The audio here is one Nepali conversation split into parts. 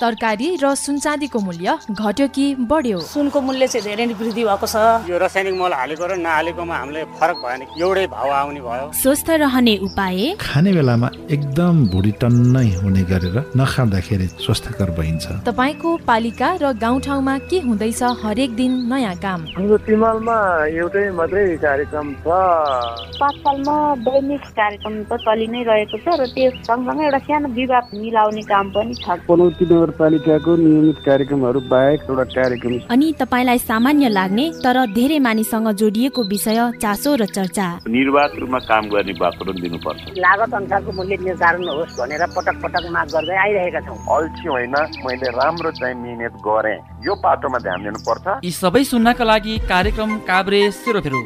तरकारी र सुनचाँदीको मूल्य घट्यो कि बढ्यो? सुनको मूल्य चाहिँ धेरै नै वृद्धि भएको छ। यो रासायनिक मल हालेको र नहालेकोमा हामीलाई फरक भएन एउटै भाउ आउने भयो। स्वस्थ रहने उपाय? खाने बेलामा एकदम भुडी टन्नै हुने गरेर नखाँदाखेरि स्वस्थकर भइन्छ तपाईँको पालिका र गाउँठाउँमा के हुँदैछ हरेक दिन नयाँ काम? हाम्रो तिमालमा एउटै मात्रै कार्यक्रम छ। पाठशालमा दैनिक कार्यक्रम त चलि नै रहेको छ र त्यो सँगसँगै एउटा सानो विवाद मिलाउने काम पनि छ। पनौती नगरपालिकाको नियमित कार्यक्रमहरू बाहेक एउटा कार्यक्रम अनि तपाईँलाई सामान्य लाग्ने तर धेरै मानिससँग जोडिएको विषय चासो र चर्चा। निर्वाध रूपमा काम गर्ने वातावरण दिनुपर्छ। लागत अनुसारको मूल्य निर्धारण होस् भनेर पटक पटक माग गर्दै आइरहेका छौँ। अल्छी होइन मैले राम्रो चाहिँ मिहिनेत गरेँ। यो पाटोमा ध्यान दिनुपर्छ। यी सबै सुन्नका लागि कार्यक्रम काभ्रे सेरोफेरो।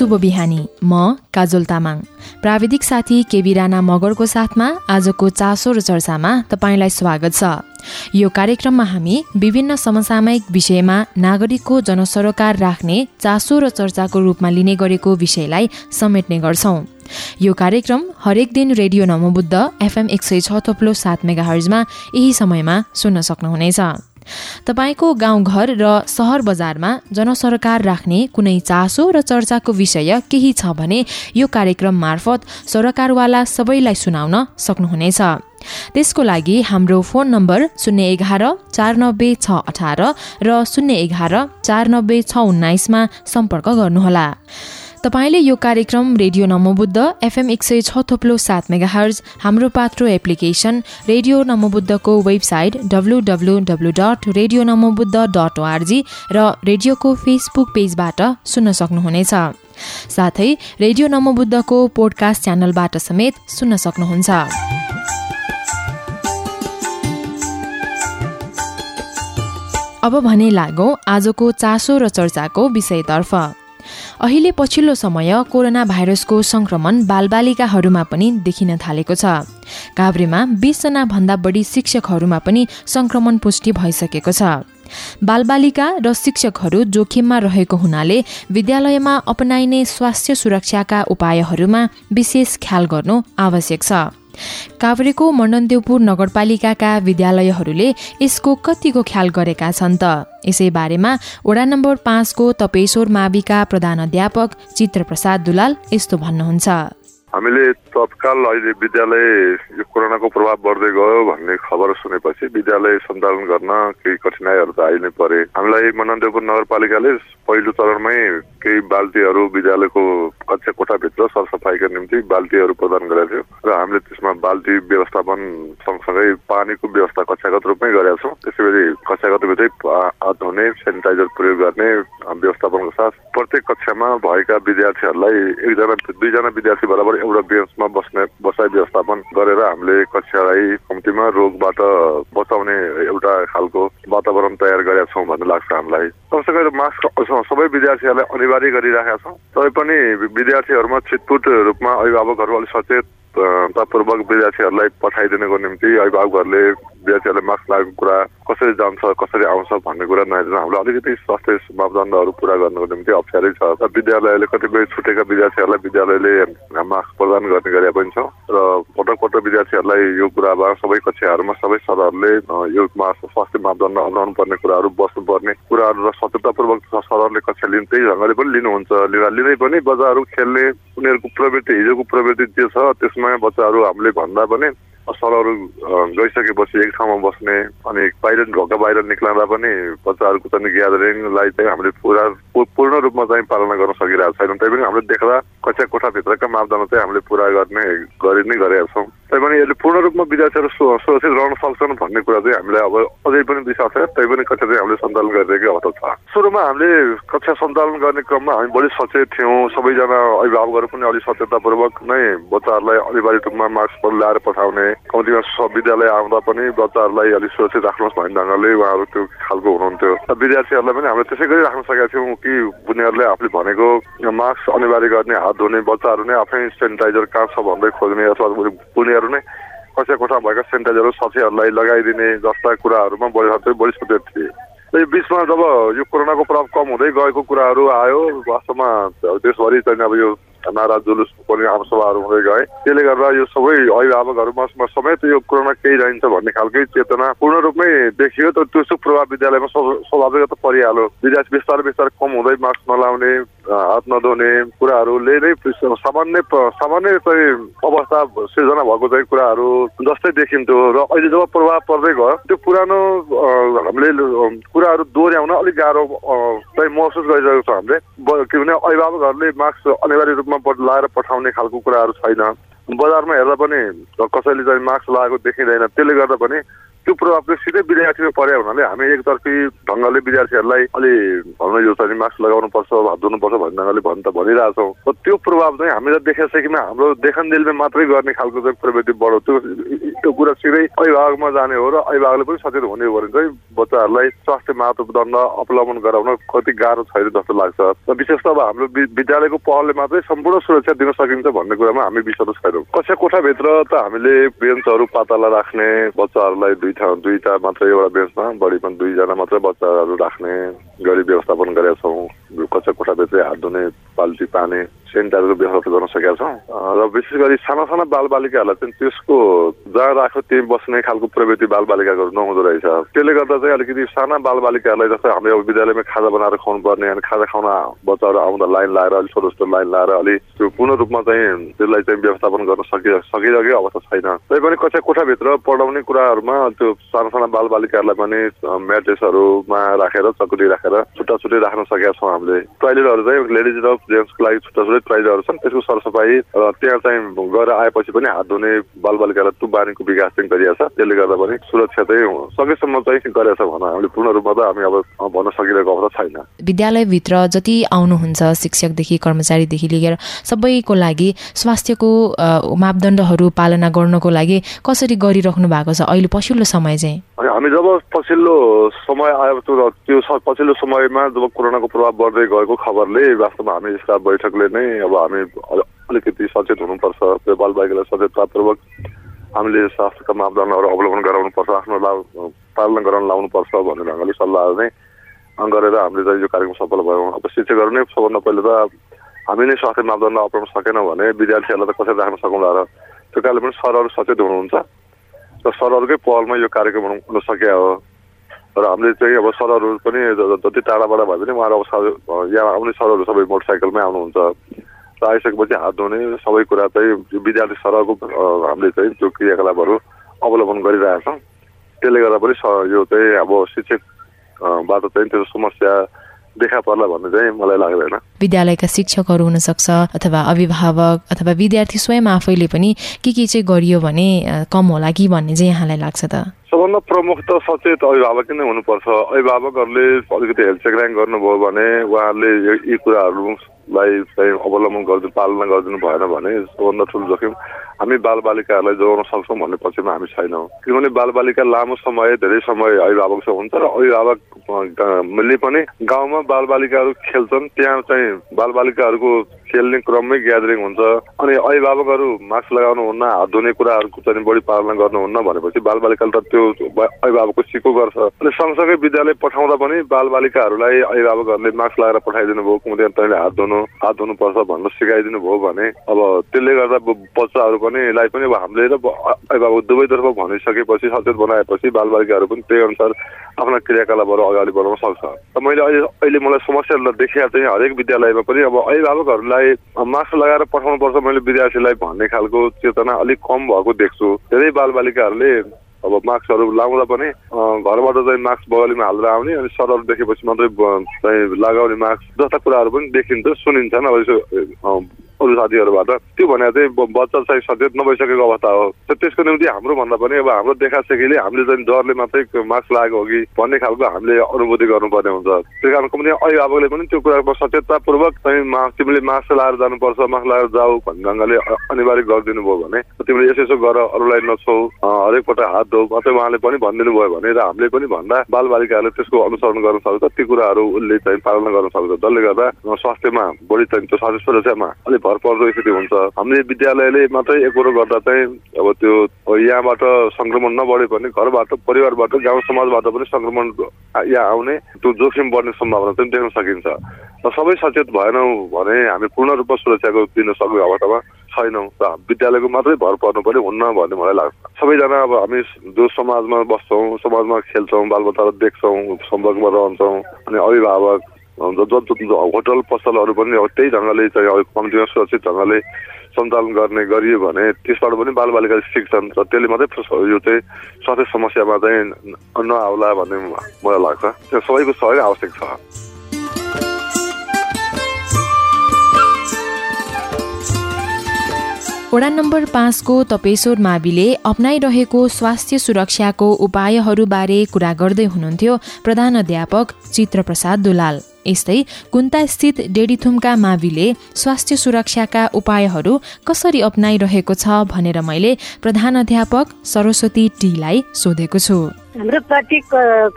शुभ बिहानी। म काजल तामाङ। प्राविधिक साथी केबी राणा मगरको साथमा आजको चासो र चर्चामा तपाईँलाई स्वागत छ। यो कार्यक्रममा हामी विभिन्न समसामयिक विषयमा नागरिकको जनसरोकार राख्ने चासो र चर्चाको रूपमा लिने गरेको विषयलाई समेट्ने गर्छौं। यो कार्यक्रम हरेक दिन रेडियो नमोबुद्ध एफएम एक सय छ थोप्लो सात मेगा हर्जमा यही समयमा सुन्न सक्नुहुनेछ। तपाईँको गाउँघर र सहर बजारमा जनसरकार राख्ने कुनै चासो र चर्चाको विषय केही छ भने यो कार्यक्रम मार्फत सरकारवाला सबैलाई सुनाउन सक्नुहुनेछ। त्यसको लागि हाम्रो फोन नम्बर शून्य एघार चार नब्बे छ अठार र शून्य एघार चार नब्बे छ उन्नाइसमा सम्पर्क गर्नुहोला। तपाईँले यो कार्यक्रम रेडियो नमोबुद्ध एफएम एक सय छ थोप्लो सात mega hertz Hamro Patro application radio नमोबुद्धको website W W W dot radio Namobuddha dot ORG र रेडियोको फेसबुक पेजबाट सुन्न सक्नुहुनेछ। साथै रेडियो नमोबुद्धको पोडकास्ट च्यानलबाट समेत सुन्न सक्नुहुन्छ। अब भने लागौँ आजको चासो र चर्चाको विषयतर्फ। अहिले पछिल्लो समय कोरोना भाइरसको संक्रमण बालबालिकाहरूमा पनि देखिन थालेको छ। काभ्रेमा बिसजना भन्दा बढी शिक्षकहरूमा पनि संक्रमण पुष्टि भइसकेको छ। बालबालिका र शिक्षकहरू जोखिममा रहेको हुनाले विद्यालयमा अपनाइने स्वास्थ्य सुरक्षाका उपायहरूमा विशेष ख्याल गर्नु आवश्यक छ। काभ्रेको मण्डनदेवपुर नगरपालिकाका विद्यालयहरूले यसको कतिको ख्याल गरेका छन् त। यसै बारेमा वडा नम्बर पाँचको तपेश्वर माविका प्रधान अध्यापक चित्रप्रसाद दुलाल यस्तो भन्नुहुन्छ। हामीले तत्काल अहिले विद्यालय यो कोरोनाको प्रभाव बढ्दै गयो भन्ने खबर सुनेपछि विद्यालय सञ्चालन गर्न केही कठिनाइहरू त आइ नै परे। हामीलाई मनन्देवपुर नगरपालिकाले पहिलो चरणमै केही बाल्टीहरू विद्यालयको कक्षा कोठाभित्र सरसफाइका निम्ति बाल्टीहरू प्रदान गरेको थियो। र हामीले त्यसमा बाल्टी व्यवस्थापन सँगसँगै पानीको व्यवस्था कक्षागत रूपमै गरेका छौँ। त्यसै कक्षागत भित्रै हात धुने सेनिटाइजर प्रयोग गर्ने व्यवस्थापनको साथ प्रत्येक कक्षामा भएका विद्यार्थीहरूलाई एकजना दुईजना विद्यार्थी बराबर एउटा बेन्चमा बस्ने बसाइ व्यवस्थापन गरेर हामीले कक्षालाई कम्तीमा रोगबाट बचाउने एउटा खालको वातावरण तयार गरेका छौँ भन्ने लाग्छ हामीलाई। कम मास्क सबै विद्यार्थीहरूलाई अनिवार्य गरिराखेका छौँ। तरै पनि विद्यार्थीहरूमा छिटपुट रूपमा अभिभावकहरू अलिक सचेत तापूर्वक विद्यार्थीहरूलाई पठाइदिनको निम्ति अभिभावकहरूले विद्यार्थीहरूले मास्क लागेको कुरा कसरी जान्छ कसरी आउँछ भन्ने कुरा नहेर्नु हामीलाई अलिकति स्वास्थ्य मापदण्डहरू पुरा गर्नको निम्ति अप्ठ्यारै छ। र विद्यालयले कतिपय छुटेका विद्यार्थीहरूलाई विद्यालयले मास्क प्रदान गर्ने गरेका पनि छ। र पटक पटक विद्यार्थीहरूलाई यो कुरामा सबै कक्षाहरूमा सबै सरहरूले यो स्वास्थ्य मापदण्ड अपनाउनु पर्ने कुराहरू बस्नुपर्ने कुराहरू र सचेततापूर्वक सरहरूले कक्षा लिने त्यही ढङ्गले पनि लिनुहुन्छ। लिँदै पनि बच्चाहरू खेल्ने उनीहरूको प्रवृत्ति हिजोको प्रवृत्ति जे छ त्यसमा बच्चाहरू हामीले भन्दा पनि सरहरू गइसकेपछि एक ठाउँमा बस्ने अनि बाहिर ढोका बाहिर निक्लँदा पनि बच्चाहरूको चाहिँ ग्यादरिङलाई चाहिँ हामीले पुरा पूर्ण रूपमा चाहिँ पालना गर्न सकिरहेको छैनौँ। तैपनि हामीले देख्दा कक्षा कोठाभित्रका मापदण्ड चाहिँ हामीले पुरा गर्ने गरि नै गरेका छौँ। तैपनि यसले पूर्ण रूपमा विद्यार्थीहरू सुरक्षित रहन सक्छन् भन्ने कुरा चाहिँ हामीलाई अब अझै पनि विश्वास छ तैपनि कक्षा चाहिँ हामीले सञ्चालन गरिरहेकै अवस्था छ सुरुमा हामीले कक्षा सञ्चालन गर्ने क्रममा हामी बढी सचेत थियौँ सबैजना अभिभावकहरू पनि अलिक सचेततापूर्वक नै बच्चाहरूलाई अनिवार्य रूपमा मास्क ल्याएर पठाउने कम्तीमा विद्यालय आउँदा पनि बच्चाहरूलाई अलिक सुरक्षित राख्नुहोस् भन्ने ढङ्गले उहाँहरू त्यो खालको हुनुहुन्थ्यो विद्यार्थीहरूलाई पनि हामीले त्यसै गरी राख्न सकेका थियौँ कि उनीहरूले आफूले भनेको मास्क अनिवार्य गर्ने हात धुने बच्चाहरू नै आफै सेनिटाइजर कहाँ छ भन्दै खोज्ने अथवा उनीहरू नै कक्षा कोठामा भएका सेनिटाइजर साथीहरूलाई लगाइदिने जस्ता कुराहरूमा बढी बढी सचेत थिए यो बिचमा जब यो कोरोनाको प्रभाव कम हुँदै गएको कुराहरू आयो वास्तवमा देशभरि चाहिँ अब यो नारा जुलुस पनि आमसभाहरू हुँदै गए। त्यसले गर्दा यो सबै अभिभावकहरूमा समेत यो कोरोना केही रहन्छ भन्ने खालकै चेतना पूर्ण रूपमै देखियो त त्यो सुप्रभाव विद्यालयमा स्वाभाविक त परिहाल्यो विद्यार्थी बिस्तारै बिस्तारै कम हुँदै मास्क नलाउने हात नधुने कुराहरूले नै सामान्य सामान्य चाहिँ अवस्था सिर्जना भएको चाहिँ कुराहरू जस्तै देखिन्थ्यो। र अहिले जब प्रभाव पर्दै गयो त्यो पुरानो हामीले कुराहरू दोहोऱ्याउन अलिक गाह्रो चाहिँ महसुस गरिरहेको छ हामीले। किनभने अभिभावकहरूले मास्क अनिवार्य रूपमा लाएर पठाउने खालको कुराहरू छैन। बजारमा हेर्दा पनि कसैले चाहिँ मास्क लगाएको देखिँदैन त्यसले गर्दा पनि त्यो प्रभाव चाहिँ सिधै विद्यार्थीमा परे हुनाले हामी एकतर्फी ढङ्गले विद्यार्थीहरूलाई अलि भनौँ यो चाहिँ मास्क लगाउनुपर्छ हात धुनुपर्छ भन्ने ढङ्गले भन्न त भनिरहेछौँ। र त्यो प्रभाव चाहिँ हामीले देखाइसकेमा हाम्रो देखन दिलमा मात्रै गर्ने खालको चाहिँ प्रवृत्ति बढो त्यो त्यो कुरा सिधै अभिभावकमा जाने हो र अभिभावकले पनि सचेत हुने हो भने चाहिँ बच्चाहरूलाई स्वास्थ्य मापदण्ड अवलम्बन गराउन कति गाह्रो छैन जस्तो लाग्छ। र विशेष त अब हाम्रो विद्यालयको पहलले मात्रै सम्पूर्ण सुरक्षा दिन सकिन्छ भन्ने कुरामा हामी विश्वास छैनौँ। कक्षा कोठाभित्र त हामीले बेन्चहरू पातला राख्ने बच्चाहरूलाई दुई ठाउँ दुईवटा मात्रै एउटा बेन्चमा बढीमा दुईजना मात्रै बच्चाहरू राख्ने गरी व्यवस्थापन गरेका छौँ। कक्षा कोठाभित्रै हात धुने बाल्टी पानी सेनिटाइजरको व्यवस्था गर्न सकेका छौँ र विशेष गरी साना साना बालबालिकाहरूलाई चाहिँ त्यसको जहाँ राख्यो त्यही बस्ने खालको प्रवृत्ति बालबालिकाको नहुँदो रहेछ त्यसले गर्दा चाहिँ अलिकति साना बालबालिकाहरूलाई जस्तै हामीले अब विद्यालयमा खाजा बनाएर खुवाउनु पर्ने अनि खाजा खुवाउन बच्चाहरू आउँदा लाइन लाएर अलिक छोटो छोटो लाइन लाएर अलिक त्यो पूर्ण रूपमा चाहिँ त्यसलाई चाहिँ व्यवस्थापन गर्न सकि सकिरहेकै अवस्था छैन तैपनि कक्षा कोठाभित्र पढाउने कुराहरूमा त्यो साना साना बालबालिकाहरूलाई पनि म्याट्रेसहरूमा राखेर चकुटी राखेर छुट्टा छुट्टै राख्न सकेका छौँ हामीले टोइलेटहरू चाहिँ लेडिज र जेन्ट्सको लागि छुट्टा छुट्टै टोइलेटहरू छन्। त्यसको सरसफाइ र त्यहाँ चाहिँ गएर आएपछि पनि हात धुने बालबालिकालाई तु बानीको विकास चाहिँ गरिएको छ। त्यसले गर्दा पनि सुरक्षा चाहिँ सकेसम्म चाहिँ गरेको छ भन हामीले पूर्ण रूपमा त हामी अब भन्न सकिरहेको अवस्था छैन। विद्यालयभित्र जति आउनुहुन्छ शिक्षकदेखि कर्मचारीदेखि लिएर सबैको लागि स्वास्थ्यको मापदण्डहरू पालना गर्नको लागि कसरी गरिराख्नु भएको छ? अहिले पछिल्लो समय चाहिँ। हामी जब पछिल्लो समय आयो त्यो पछिल्लो समयमा जब कोरोनाको प्रभाव बढ्दै गएको खबरले वास्तवमा हामी यसका बैठकले नै अब हामी अलिकति सचेत हुनुपर्छ। त्यो बालबालिकालाई सचेततापूर्वक हामीले स्वास्थ्यका मापदण्डहरू अवलम्बन गराउनुपर्छ आफ्नो लाभ पालना गराउन लाउनुपर्छ भन्ने ढङ्गले सल्लाह नै गरेर हामीले चाहिँ यो कार्यक्रम सफल भयौँ। अब शिक्षकहरू नै सबभन्दा पहिले त हामी नै स्वास्थ्य मापदण्ड अप्नाउन सकेनौँ भने विद्यार्थीहरूलाई त कसरी राख्न सकौँला र त्यो कारणले पनि सरहरू सचेत हुनुहुन्छ र सरहरूकै पहलमा यो कार्यक्रम हुन सकिया हो। र हामीले चाहिँ अब सरहरू पनि जति टाढाबाट भए पनि उहाँहरू अब यहाँ आउने सरहरू सबै मोटरसाइकलमै आउनुहुन्छ। र आइसकेपछि हात धुने सबै कुरा चाहिँ विद्यार्थी सरहरूको हामीले चाहिँ त्यो क्रियाकलापहरू अवलम्बन गरिरहेछौँ त्यसले गर्दा पनि यो चाहिँ अब शिक्षकबाट चाहिँ त्यो समस्या देखा पर्ला भन्ने चाहिँ मलाई लाग्दैन। विद्यालयका शिक्षकहरू हुनसक्छ अथवा अभिभावक अथवा विद्यार्थी स्वयं आफैले पनि के के चाहिँ गरियो भने कम होला कि भन्ने चाहिँ यहाँलाई लाग्छ त? सबभन्दा प्रमुख त सचेत अभिभावक नै हुनुपर्छ। अभिभावकहरूले अलिकति हेल्थ चेकराङ गर्नुभयो भने उहाँहरूले यी कुराहरूलाई चाहिँ अवलम्बन गरिदिनु पालना गरिदिनु भएन भने सबभन्दा ठुलो जोखिम हामी बालबालिकाहरूलाई जोगाउन सक्छौँ भन्ने पक्षमा हामी छैनौँ। किनभने बालबालिका लामो समय धेरै समय अभिभावकसँग हुन्छ र अभिभावकले पनि गाउँमा बालबालिकाहरू खेल्छन् त्यहाँ चाहिँ बालबालिकाहरूको खेल्ने क्रममै ग्यादरिङ हुन्छ। अनि अभिभावकहरू मास्क लगाउनुहुन्न हात धुने कुराहरूको चाहिँ बढी पालना गर्नुहुन्न भनेपछि बालबालिकाले त त्यो अभिभावकको सिको गर्छ। अनि सँगसँगै विद्यालय पठाउँदा पनि बाल बालिकाहरूलाई अभिभावकहरूले मास्क लगाएर पठाइदिनु भयो कुनै तैँले हात धुनु हात धुनुपर्छ भनेर सिकाइदिनु भयो भने अब त्यसले गर्दा बच्चाहरू पनि लाई पनि अब हामीले र अभिभावक दुवैतर्फ भनिसकेपछि सचेत बनाएपछि बालबालिकाहरू पनि त्यही अनुसार आफ्ना क्रियाकलापहरू अगाडि बढाउन सक्छ। र मैले अहिले अहिले मलाई समस्या देखिया चाहिँ हरेक विद्यालयमा पनि अब अभिभावकहरूलाई मास्क लगाएर पठाउनुपर्छ मैले विद्यार्थीलाई भन्ने खालको चेतना अलिक कम भएको देख्छु। धेरै बालबालिकाहरूले अब मास्कहरू लाउँदा पनि घरबाट चाहिँ मास्क बगलीमा हालेर आउने अनि सरहरू देखेपछि मात्रै चाहिँ लगाउने मास्क जस्ता कुराहरू पनि देखिन्छ सुनिन्छन्। अब यसो अरू साथीहरूबाट। त्यो भने चाहिँ बच्चा चाहिँ सचेत नभइसकेको अवस्था हो। त्यसको निम्ति हाम्रो भन्दा पनि अब हाम्रो देखासेखीले हामीले चाहिँ डरले मात्रै मास्क लागेको हो कि भन्ने खालको हामीले अनुभूति गर्नुपर्ने हुन्छ। त्यस कारण पनि अभिभावकले पनि त्यो कुरामा सचेततापूर्वक चाहिँ मास्क तिमीले मास्क लगाएर जानुपर्छ मास्क लगाएर जाऊ भन्ने ढङ्गले अनिवार्य गरिदिनु भयो भने तिमीले यसो यसो गर अरूलाई नछौ हरेक पल्ट हात धो अथवा उहाँले पनि भनिदिनु भयो भने र हामीले पनि भन्दा बालबालिकाहरूले त्यसको अनुसरण गर्न सक्छ ती कुराहरू उसले चाहिँ पालना गर्न सक्छ। जसले गर्दा स्वास्थ्यमा बढी चाहिँ त्यो स्वास्थ्य सुरक्षामा अलिक भर पर्दो स्थिति हुन्छ। हामीले विद्यालयले मात्रै एक कुरो गर्दा चाहिँ अब त्यो यहाँबाट सङ्क्रमण नबढे पनि घरबाट परिवारबाट गाउँ समाजबाट पनि सङ्क्रमण यहाँ आउने त्यो जोखिम बढ्ने सम्भावना चाहिँ देख्न सकिन्छ। र सबै सचेत भएनौँ भने हामी पूर्ण रूपमा सुरक्षाको दिन सक्ने अवस्थामा छैनौँ र विद्यालयको मात्रै भर पर्नु पनि हुन्न भन्ने मलाई लाग्छ। सबैजना अब हामी जो समाजमा बस्छौँ समाजमा खेल्छौँ बालबच्चालाई देख्छौँ सम्पर्कमा रहन्छौँ अनि अभिभावक होटल पसलहरू पनि अब त्यही ढङ्गले चाहिँ कम्तीमा सुरक्षित ढङ्गले सञ्चालन गर्ने गरियो भने त्यसबाट पनि बालबालिकाले सिक्छन् र त्यसले मात्रै यो चाहिँ स्वास्थ्य समस्यामा चाहिँ नआउला भन्ने मलाई लाग्छ। त्यो सबैको सहयोग आवश्यक छ। वडा नम्बर पाँचको तपेश्वर माविले अप्नाइरहेको स्वास्थ्य सुरक्षाको उपायहरूबारे कुरा गर्दै हुनुहुन्थ्यो। प्रधान अध्यापक चित्रप्रसाद दुलाल। यस्तै कुन्तास्थित डेडीथुमका माविले स्वास्थ्य सुरक्षाका उपायहरू कसरी अप्नाइरहेको छ भनेर मैले प्रधान सरस्वती टीलाई सोधेको छु। हाम्रो प्रत्येक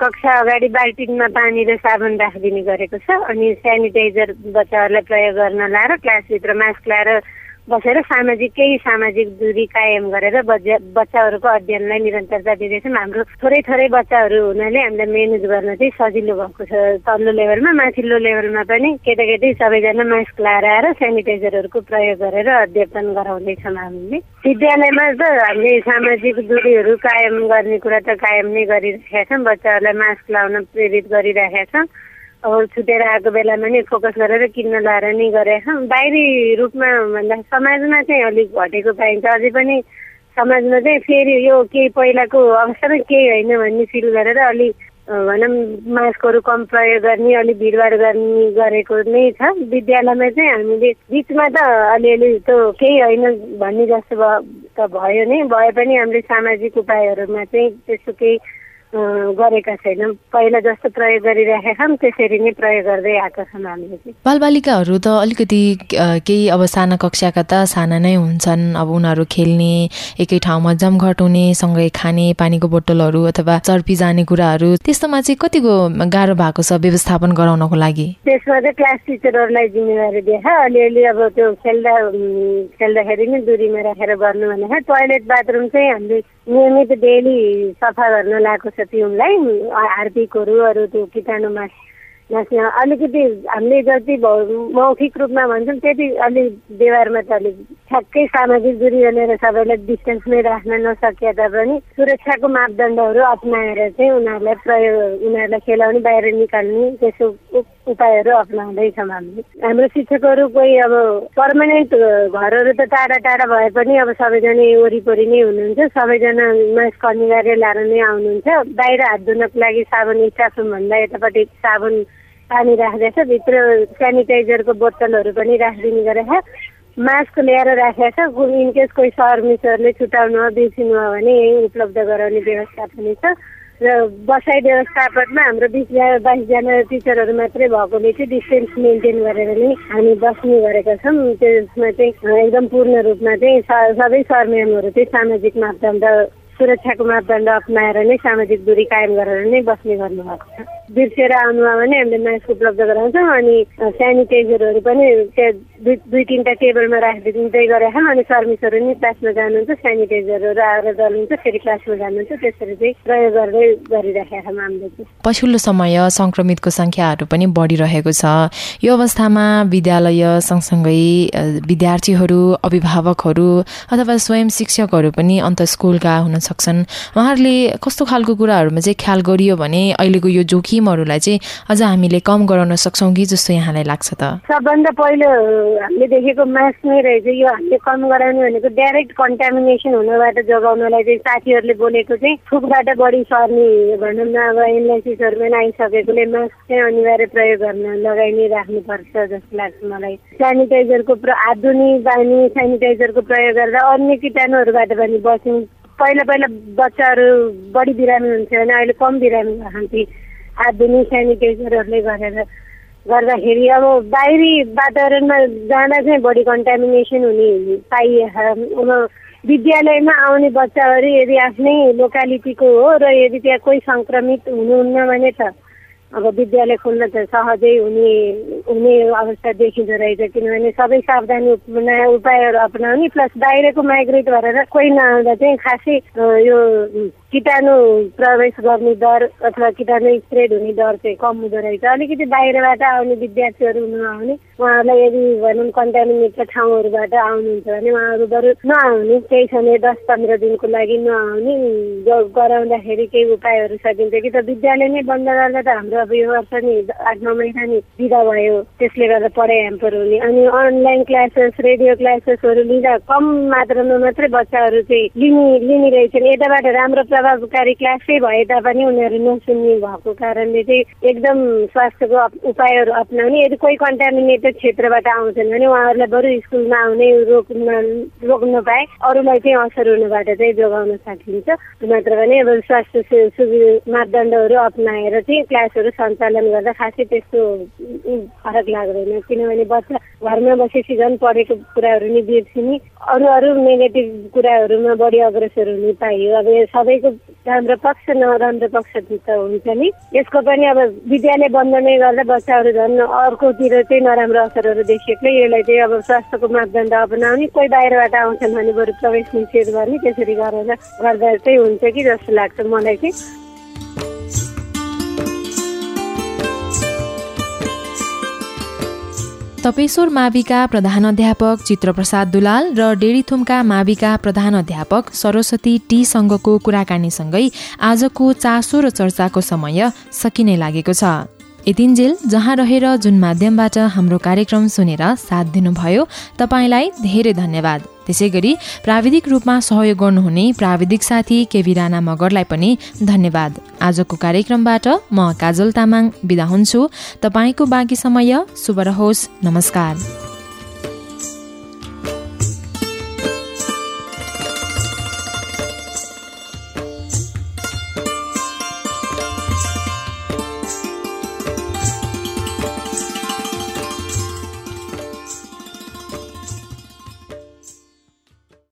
कक्षा अगाडि बाल्टिनमा पानी र साबुन राखिदिने गरेको छ अनि सेनिटाइजर बच्चाहरूलाई प्रयोग गर्न लाएर क्लासभित्र मास्क लाएर बसेर सामाजिक केही सामाजिक दूरी कायम गरेर बच्चा बच्चाहरूको अध्ययनलाई निरन्तरता दिँदैछौँ। हाम्रो थोरै थोरै बच्चाहरू हुनाले हामीलाई म्यानेज गर्न चाहिँ सजिलो भएको छ। तल्लो लेभलमा माथिल्लो लेभलमा पनि केटाकेटी सबैजना मास्क लगाएर आएर सेनिटाइजरहरूको प्रयोग गरेर अध्ययन गराउँदैछौँ हामीले। विद्यालयमा त हामीले सामाजिक दूरीहरू कायम गर्ने कुरा त कायम नै गरिरहेका छौँ। बच्चाहरूलाई मास्क लाउन प्रेरित गरिरहेका छौँ। अब छुटेर आएको बेलामा नि फोकस गरेर किन्न लाएर नै गरेका बाहिरी रूपमा भन्दा समाजमा चाहिँ अलिक घटेको पाइन्छ। अझै पनि समाजमा चाहिँ फेरि यो केही पहिलाको अवस्थामा केही होइन भन्ने फिल गरेर अलिक भनौँ मास्कहरू कम प्रयोग गर्ने अलिक भिडभाड गर्ने गरेको नै छ। विद्यालयमा चाहिँ हामीले बिचमा त अलिअलि त्यो केही होइन भन्ने जस्तो त भयो नै। भए पनि हामीले सामाजिक उपायहरूमा चाहिँ त्यस्तो केही गरेका छैनौँ। पहिला जस्तो प्रयोग गरिराखेका छौँ त्यसरी नै प्रयोग गर्दै आएका छौँ हामीले चाहिँ बालबालिकाहरू त अलिकति केही अब साना कक्षाका त साना नै हुन्छन्। अब उनीहरू खेल्ने एकै ठाउँमा जमघट हुने सँगै खाने पानीको बोतलहरू अथवा चर्पी जाने कुराहरू त्यस्तोमा चाहिँ कतिको गाह्रो भएको छ व्यवस्थापन गराउनको लागि? त्यसमा चाहिँ क्लास टिचरहरूलाई जिम्मेवारी दिएछ। अलिअलि अब त्यो खेल्दा खेल्दाखेरि नै दुरीमा राखेर गर्नु भनेर टोयलेट बाथरुम चाहिँ हामीले नियमित डेली सफा गर्न लगाएको छ। पिउनलाई हार्पिकहरू अरू त्यो कीटाणुमा नाच्ने अलिकति हामीले जति मौखिक रूपमा भन्छौँ त्यति अलिक व्यवहारमा त अलिक ठ्याक्कै सामाजिक दूरी भनेर सबैलाई डिस्टेन्समै राख्न नसके तापनि सुरक्षाको मापदण्डहरू अप्नाएर चाहिँ उनीहरूलाई प्रयोग उनीहरूलाई खेलाउने बाहिर निकाल्ने त्यसो उपायहरू अप्नाउँदैछौँ हामीले हाम्रो शिक्षकहरू कोही अब पर्मानेन्ट घरहरू त टाढा टाढा भए पनि अब सबैजना वरिपरि नै हुनुहुन्छ। सबैजना मास्क अनिवार्य लाएर नै आउनुहुन्छ। बाहिर हात धुनको लागि साबुन स्टाफ रुमभन्दा यतापट्टि साबुन पानी राख्दैछ। भित्र सेनिटाइजरको बोतलहरू पनि राखिदिने गरेको मास्क ल्याएर राखेको छ इनकेस कोही सर मिसहरूले छुट्याउनु बिर्सिनु हो भने यहीँ उपलब्ध गराउने व्यवस्था पनि छ। बसाइ व्यवस्थापनमा हाम्रो बिसजना बाइसजना टिचरहरू मात्रै भएकोले चाहिँ डिस्टेन्स मेन्टेन गरेर नै हामी बस्ने गरेका छौँ। त्यसमा चाहिँ एकदम पूर्ण रूपमा चाहिँ सबै सर म्यामहरू चाहिँ सामाजिक मापदण्ड सुरक्षाको मापदण्ड अप्नाएर नै सामाजिक दूरी कायम गरेर नै बस्ने गर्नुभएको छ। बिर्सेर आउनुमा भने हामीले मास्क उपलब्ध गराउँछौँ अनि सेनिटाइजरहरू पनि त्यहाँ दुई दुई तिनवटा टेबलमा राखिदिँदै गरेका छौँ अनि सर्भिसहरू नि क्लासमा जानुहुन्छ सेनिटाइजरहरू आएर दल्नुहुन्छ फेरि क्लासमा जानुहुन्छ त्यसरी चाहिँ प्रयोग गर्दै गरिराखेका छौँ हामीले पछिल्लो समय सङ्क्रमितको सङ्ख्याहरू पनि बढिरहेको छ। यो अवस्थामा विद्यालय सँगसँगै विद्यार्थीहरू अभिभावकहरू अथवा स्वयं शिक्षकहरू पनि अन्त स्कुलका हुन सक्छन्। उहाँहरूले कस्तो खालको कुराहरूमा चाहिँ ख्याल गरियो भने अहिलेको यो जोखिमहरूलाई चाहिँ अझ हामीले कम गराउन सक्छौँ कि जस्तो यहाँलाई लाग्छ त? सबभन्दा पहिलो हामीले देखेको मास्क नै रहेछ। यो हामीले कम गराउने भनेको डाइरेक्ट कन्टामिनेसन हुनबाट जोगाउनलाई चाहिँ साथीहरूले बोलेको चाहिँ थुकबाट बढी सर्ने भनौँ न। अब एनालाइसिसहरूमा आइसकेकोले मास्क चाहिँ अनिवार्य प्रयोग गर्न लगाइ नै राख्नुपर्छ जस्तो लाग्छ मलाई। सेनिटाइजरको धुने बानी सेनिटाइजरको प्रयोग गर्दा अन्य किटाणुहरूबाट पनि बस्यौँ पहिला पहिला बच्चाहरू बढी बिरामी हुन्थ्यो भने अहिले कम बिरामी हात धुने सेनिटाइजरहरूले गरेर गर्दाखेरि अब बाहिरी वातावरणमा जाँदा चाहिँ बढी कन्टामिनेसन हुने पाइएको अब विद्यालयमा आउने बच्चाहरू यदि आफ्नै लोकालिटीको हो र यदि त्यहाँ कोही सङ्क्रमित हुनुहुन्न भने त अब विद्यालय खोल्न त सहजै हुने हुने अवस्था देखिँदो रहेछ किनभने सबै सावधानी उपायहरू अपनाउने प्लस बाहिरको माइग्रेट गरेर कोही नआउँदा चाहिँ खासै यो किटाणु प्रवेश गर्ने दर अथवा किटाणु स्प्रेड हुने दर चाहिँ कम हुँदो रहेछ। अलिकति बाहिरबाट आउने विद्यार्थीहरू नआउने उहाँहरूलाई यदि भनौँ कन्टामिनेटेड ठाउँहरूबाट आउनुहुन्छ भने उहाँहरू बरु नआउने केही समय दस पन्ध्र दिनको लागि नआउने गराउँदाखेरि केही उपायहरू सकिन्छ कि त विद्यालय नै बन्द गर्दा त हाम्रो अब यो वर्ष नि आठ नौ महिना नि बिदा भयो त्यसले गर्दा पढाइ ह्याम्पर हुने। अनि अनलाइन क्लासेस रेडियो क्लासेसहरू लिँदा कम मात्रामा मात्रै बच्चाहरू चाहिँ लिने लिने रहेछन्। यताबाट राम्रो प्रभावकारी क्लासै भए तापनि उनीहरू नसुन्ने भएको कारणले चाहिँ एकदम स्वास्थ्यको उपायहरू अप्नाउने। यदि कोही कन्टामिनेटेड क्षेत्रबाट आउँछन् भने उहाँहरूलाई बरु स्कुलमा आउने रोक्न रोक्न पाए अरूलाई चाहिँ असर हुनबाट चाहिँ जोगाउन सकिन्छ। मात्र पनि अब स्वास्थ्य मापदण्डहरू अप्नाएर चाहिँ क्लासहरू सञ्चालन गर्दा खासै त्यस्तो फरक लाग्दैन। किनभने बच्चा घरमा बसेपछि झन् पढेको कुराहरू नि बिर्सिने। अरू अरू नेगेटिभ कुराहरूमा बढी अग्रसर हुने पाइयो। अब सबैको राम्रो पक्ष नराम्रो पक्ष त हुन्छ नि। यसको पनि अब विद्यालय बन्द नै गर्दा बच्चाहरू झन् अर्कोतिर चाहिँ नराम्रो असरहरू देखिएकोले यसलाई चाहिँ अब स्वास्थ्यको मापदण्ड अपनाउने कोही बाहिरबाट आउँछन् भने बरु प्रवेश निषेध गर्ने त्यसरी गरेर गर्दा चाहिँ हुन्छ कि जस्तो लाग्छ मलाई चाहिँ। तपेश्वर माविका प्रधानाध्यापक चित्रप्रसाद दुलाल र डेढीथुमका माविका प्रधानाध्यापक सरस्वती टीसँगको कुराकानीसँगै आजको चासो र चर्चाको समय सकिने लागेको छ। यतिन्जेल जहाँ रहेर जुन माध्यमबाट हाम्रो कार्यक्रम सुनेर साथ दिनुभयो तपाईँलाई धेरै धन्यवाद। त्यसै गरी प्राविधिक रूपमा सहयोग गर्नुहुने प्राविधिक साथी केवी राणा मगरलाई पनि धन्यवाद। आजको कार्यक्रमबाट म काजल तामाङ बिदा हुन्छु। तपाईँको बाँकी समय शुभ रहोस्। नमस्कार।